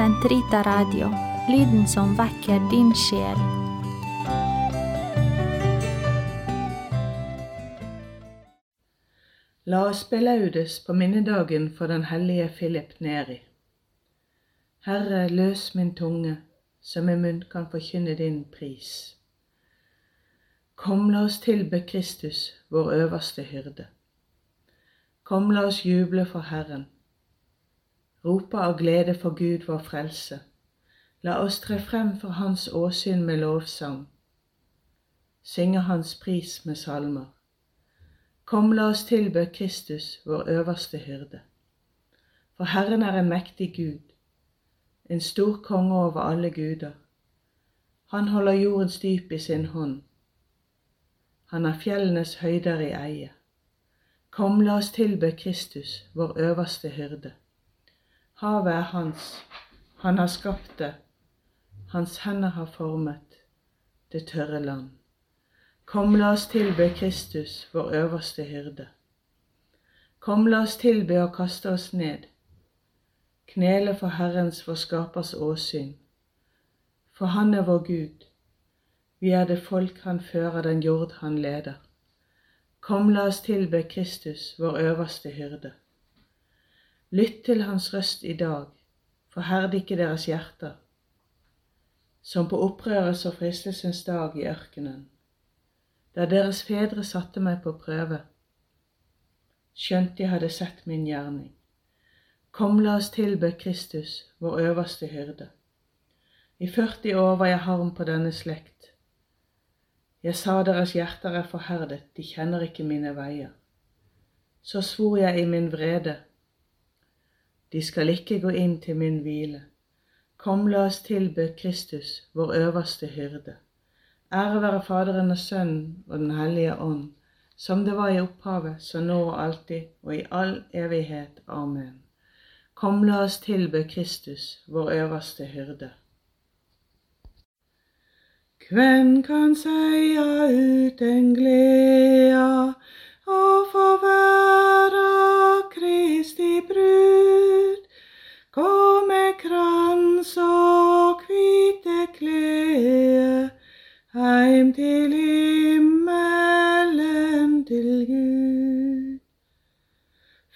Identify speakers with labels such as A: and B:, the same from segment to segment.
A: Sentrita Radio, lyden som vekker din sjel.
B: La oss belaudes på minnedagen for den hellige Philip Neri. Herre, løs min tunge, så min munn kan forkynne din pris. Kom, la oss tilbe Kristus, vår øverste hyrde. Kom, la oss juble for Herren rope av glede for Gud vår frelse. La oss tre frem for Hans åsyn med lovsang, synge Hans pris med salmer. Kom, la oss tilbe Kristus, vår øverste hyrde. For Herren er en mektig Gud, en stor konge over alle guder. Han holder jordens dyp i sin hånd. Han har fjellenes høyder i eie. Kom, la oss tilbe Kristus, vår øverste hyrde. Havet er hans, han har skapt det, hans hender har formet det tørre land. Kom, la oss tilbe Kristus, vår øverste hyrde. Kom, la oss tilbe og kaste oss ned, knele for Herrens, vår Skapers åsyn. For Han er vår Gud, vi er det folk Han fører, den jord Han leder. Kom, la oss tilbe Kristus, vår øverste hyrde. Lytt til hans røst i dag, forherd ikke deres hjerter, som på opprørets og fristelsens dag i ørkenen, da deres fedre satte meg på prøve, skjønt de hadde sett min gjerning. Kom, la oss tilbe Kristus, vår øverste hyrde. I 40 år var jeg harm på denne slekt. Jeg sa deres hjerter er forherdet, de kjenner ikke mine veier. Så svor jeg i min vrede, de skal ikke gå inn til min hvile. Kom, la oss tilbe Kristus, vår øverste hyrde. Ære være Faderen og Sønnen og Den hellige ånd, som det var i opphavet, så nå og alltid og i all evighet. Amen. Kom, la oss tilbe Kristus, vår øverste hyrde. Hvem kan seia uten gleda og få være Kristi brud? Gå med krans og hvite klær heim til himmelen til Gud.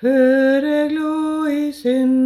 B: Før jeg i synd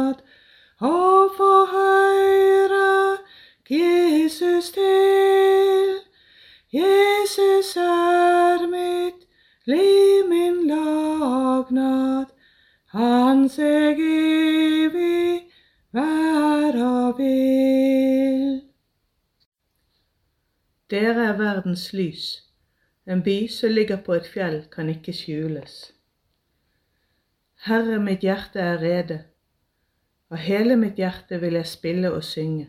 B: fagnad og få høyre Jesus til? Jesus er mitt liv, min lagnad, hans eg evig vera vil. Dere er verdens lys. En by som ligger på et fjell, kan ikke skjules. Herre, mitt hjerte er rede. Av hele mitt hjerte vil jeg spille og synge.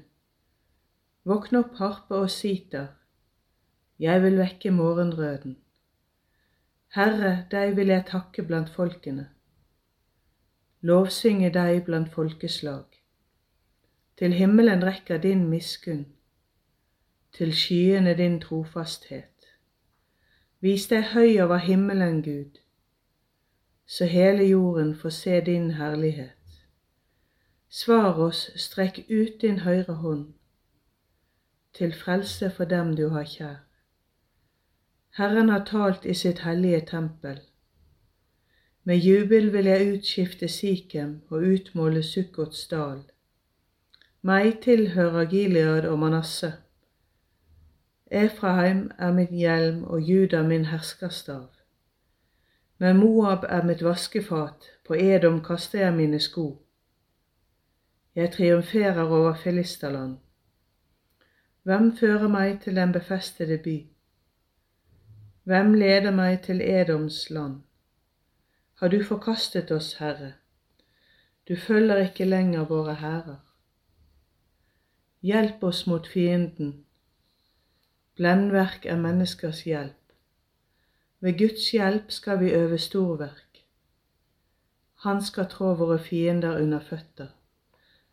B: Våkne opp harpe og siter. Jeg vil vekke morgenrøden. Herre, deg vil jeg takke blant folkene. Lovsynge deg blant folkeslag. Til himmelen rekker din miskunn, til skyene din trofasthet. Vis deg høy over himmelen, Gud, så hele jorden får se din herlighet. Svar oss, strekk ut din høyre hånd, til frelse for dem du har kjær. Herren har talt i sitt hellige tempel. Med jubel vil jeg utskifte Sikhem og utmåle Sukkots dal. Meg tilhører Gilead og Manasseh. Efraheim er min hjelm og Juda min herskerstav. Med Moab er mitt vaskefat, på Edom kaster jeg mine sko. Jeg triumferer over Filisterland. Hvem fører meg til den befestede by? Hvem leder meg til Edoms land? Har du forkastet oss, Herre? Du følger ikke lenger våre hærer. Hjelp oss mot fienden. Blendverk er menneskers hjelp. Ved Guds hjelp skal vi øve storverk. Han skal trå våre fiender under føtter.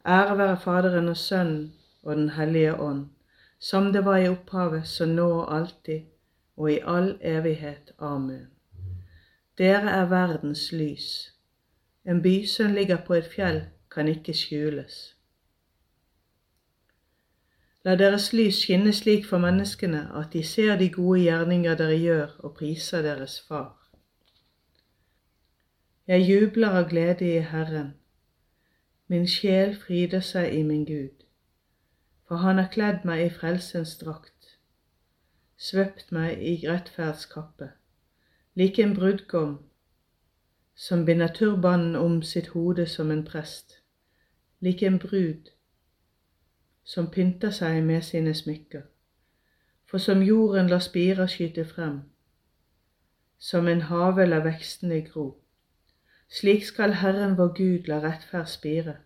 B: Ære være Faderen og Sønnen og Den hellige ånd, som det var i opphavet, så nå og alltid, og i all evighet. Amen. Dere er verdens lys. En by som ligger på et fjell, kan ikke skjules. La deres lys skinne slik for menneskene at de ser de gode gjerninger dere gjør, og priser deres Far. Jeg jubler av glede i Herren. Min sjel fryder seg i min Gud, for Han har kledd meg i frelsens drakt, svøpt meg i rettferdskappe, lik en brudgom som binder turbanen om sitt hode som en prest, lik en brud som pynter seg med sine smykker. For som jorden lar spirer skyte frem, som en hage lar vekstene gro, slik skal Herren vår Gud la rettferd spire,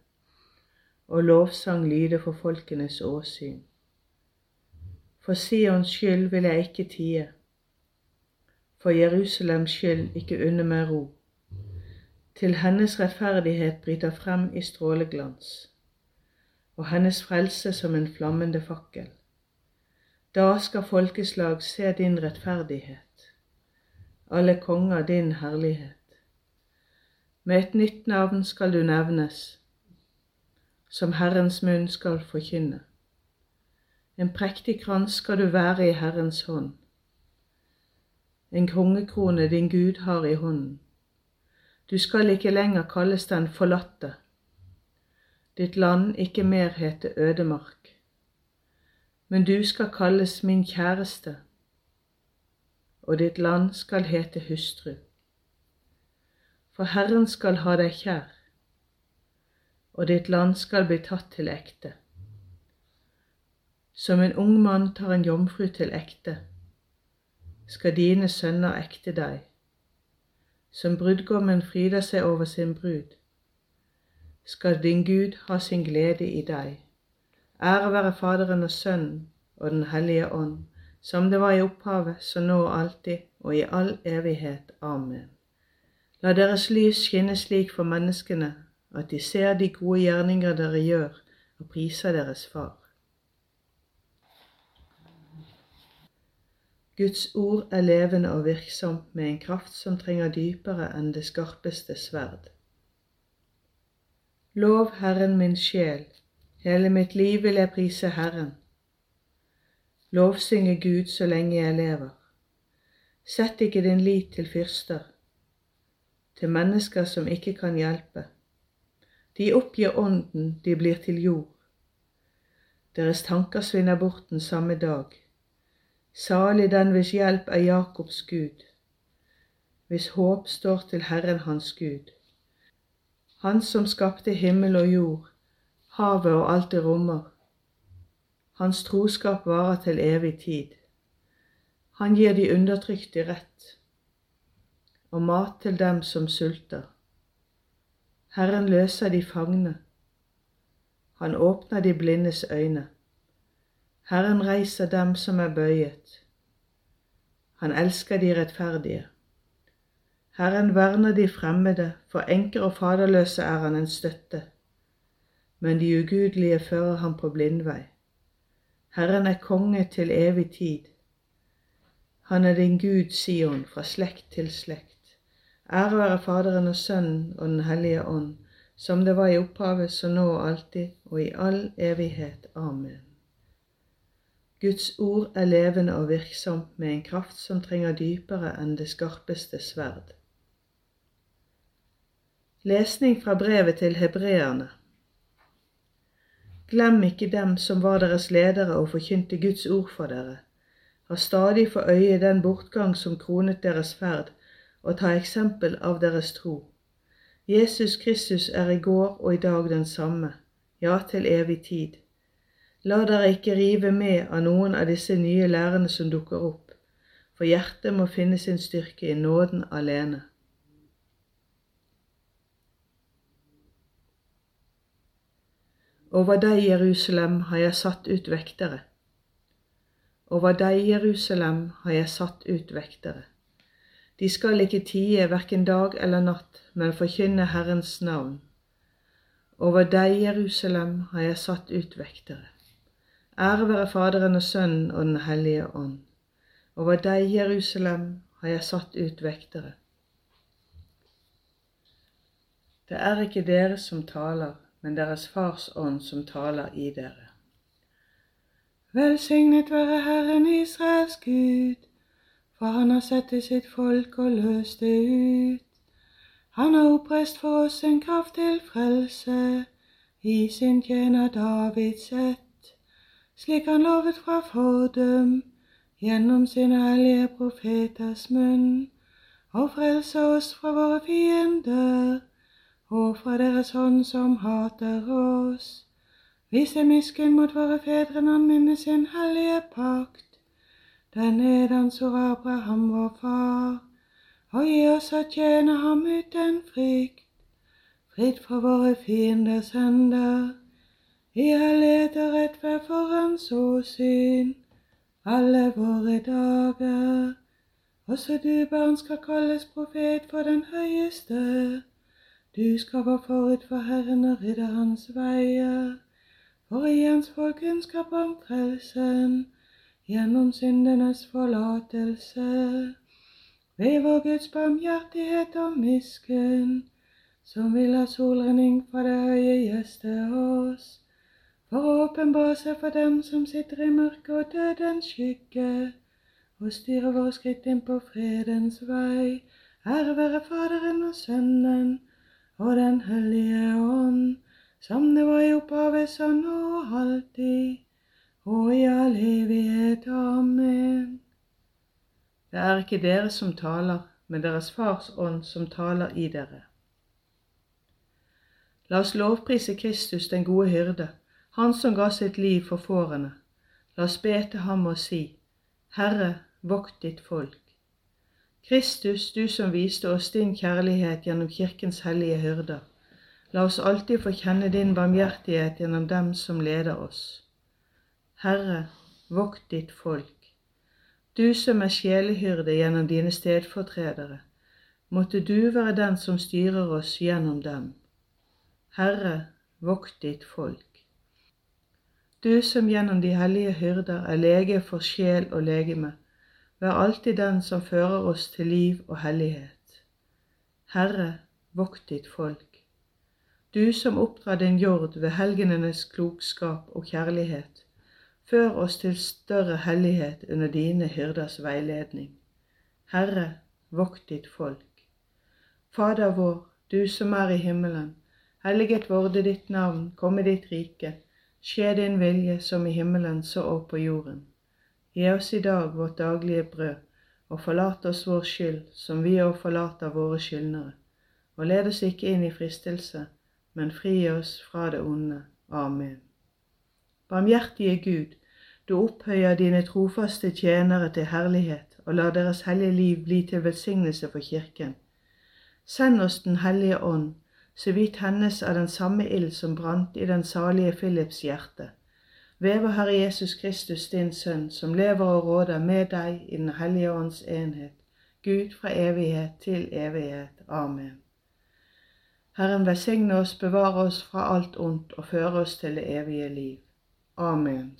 B: og lovsang lyde for folkenes åsyn. For Sions skyld vil jeg ikke tie, for Jerusalems skyld ikke unne meg ro, til hennes rettferdighet bryter frem i stråleglans og hennes frelse som en flammende fakkel. Da skal folkeslag se din rettferdighet, alle konger din herlighet. Med et nytt navn skal du nevnes, som Herrens munn skal forkynne. En prektig krans skal du være i Herrens hånd. En kongekrone din Gud har i hånden. Du skal ikke lenger kalles den forlatte, ditt land ikke mer hete ødemark. Men du skal kalles min kjæreste, og ditt land skal hete hustru. For Herren skal ha deg kjær, og ditt land skal bli tatt til ekte. Som en ung mann tar en jomfru til ekte, skal dine sønner ekte deg. Som brudgommen fryder seg over sin brud, skal din Gud ha sin glede i deg. Ære være Faderen og Sønnen og Den hellige ånd, som det var i opphavet, så nå og alltid, og i all evighet. Amen. La deres lys skinne slik for menneskene at de ser de gode gjerninger dere gjør, og priser deres Far. Guds ord er levende og virksomt med en kraft som trenger dypere enn det skarpeste sverd. Lov Herren min sjel, hele mitt liv vil jeg prise Herren. Lovsynge Gud så lenge jeg lever. Sett ikke din lit til fyrster, til mennesker som ikke kan hjelpe. De oppgir ånden, de blir til jord. Deres tanker svinner bort den samme dag. Salig den hvis hjelp er Jakobs Gud, hvis håp står til Herren hans Gud. Han som skapte himmel og jord, havet og alt det rommer. Hans troskap varer til evig tid. Han gir de undertrykte rett og mat til dem som sulter. Herren løser de fangne. Han åpner de blindes øyne. Herren reiser dem som er bøyet. Han elsker de rettferdige. Herren verner de fremmede, for enker og faderløse er han en støtte. Men de ugudelige fører ham på blindvei. Herren er konge til evig tid. Han er din Gud, Sion, fra slekt til slekt. Ære være Faderen og Sønnen og Den hellige ånd, som det var i opphavet, så nå og alltid, og i all evighet. Amen. Guds ord er levende og virksomt med en kraft som trenger dypere enn det skarpeste sverd. Lesning fra brevet til hebreerne. Glem ikke dem som var deres ledere og forkynte Guds ord for dere. Ha stadig for øye den bortgang som kronet deres ferd, og ta eksempel av deres tro. Jesus Kristus er i går og i dag den samme, ja, til evig tid. La dere ikke rive med av noen av disse nye lærerne som dukker opp, for hjertet må finne sin styrke i nåden alene. Over deg, Jerusalem, har jeg satt ut vektere. Over deg, Jerusalem, har jeg satt ut vektere. De skal ikke tie hverken dag eller natt, men forkynne Herrens navn. Over deg, Jerusalem, har jeg satt ut vektere. Ære være Faderen og Sønnen og Den hellige ånd. Over deg, Jerusalem, har jeg satt ut vektere. Det er ikke dere som taler, men deres Fars ånd som taler i dere. Velsignet være Herren Israels Gud, for han har sett til sitt folk og løst det ut. Han har oppreist for oss en kraft til frelse i sin tjener Davids ett, slik han lovet fra fordum gjennom sine hellige profeters munn, og frelse oss fra våre fiender og fra deres hånd som hater oss. Vise miskunn mot våre fedre han minner sin hellige pakt. Den nedansord Abraham vår far, og gi oss å tjene ham uten frykt, fritt fra våre fienders hender, i hellighet og rettferd for hans åsyn, alle våre dager. Også du, barn, skal kalles profet for den høyeste. Du skal gå forut for Herren og rydde hans veier, for i hans folk kunnskap om frelsen gjennom syndenes forlatelse. Ved vår Guds barmhjertighet og miskunn, som vil ha solrenning fra det høye gjeste oss, for å åpenbare seg for dem som sitter i mørket og dødens skygge, og styre våre skritt inn på fredens vei. Ære være Faderen og Sønnen og Den hellige ånd, som det var i opphavet, sånn og alltid, og i all evighet. Amen. Det er ikke dere som taler, men deres Fars ånd som taler i dere. La oss lovprise Kristus, den gode hyrde, Han som ga sitt liv for fårene. La oss be til ham og si, Herre, vokt ditt folk. Kristus, du som viste oss din kjærlighet gjennom Kirkens hellige hyrder, la oss alltid få kjenne din barmhjertighet gjennom dem som leder oss. Herre, vokt ditt folk. Du som er sjelehyrde gjennom dine stedfortredere, måtte du være den som styrer oss gjennom dem. Herre, vokt ditt folk. Du som gjennom de hellige hyrder er lege for sjel og legeme, Vær alltid den som fører oss til liv og hellighet. Herre, vokt ditt folk. Du som oppdrar din jord ved helgenenes klokskap og kjærlighet, før oss til større hellighet under dine hyrders veiledning. Herre, vokt ditt folk. Fader vår, du som er i himmelen. Helliget vorde ditt navn, komme ditt rike. Skje din vilje som i himmelen så og på jorden. Gi oss i dag vårt daglige brød, og forlat oss vår skyld, som vi òg forlater våre skyldnere. Og led oss ikke inn i fristelse, men fri oss fra det onde. Amen. Barmhjertige Gud, du opphøyer dine trofaste tjenere til herlighet, og lar deres hellige liv bli til velsignelse for Kirken. Send oss Den hellige ånd, så vi tennes av den samme ild som brant i den salige Philips hjerte ved vår Herre Jesus Kristus, din Sønn, som lever og råder med deg i Den hellige ånds enhet, Gud fra evighet til evighet. Amen. Herren velsigne oss, bevare oss fra alt ondt og føre oss til det evige liv. Amen.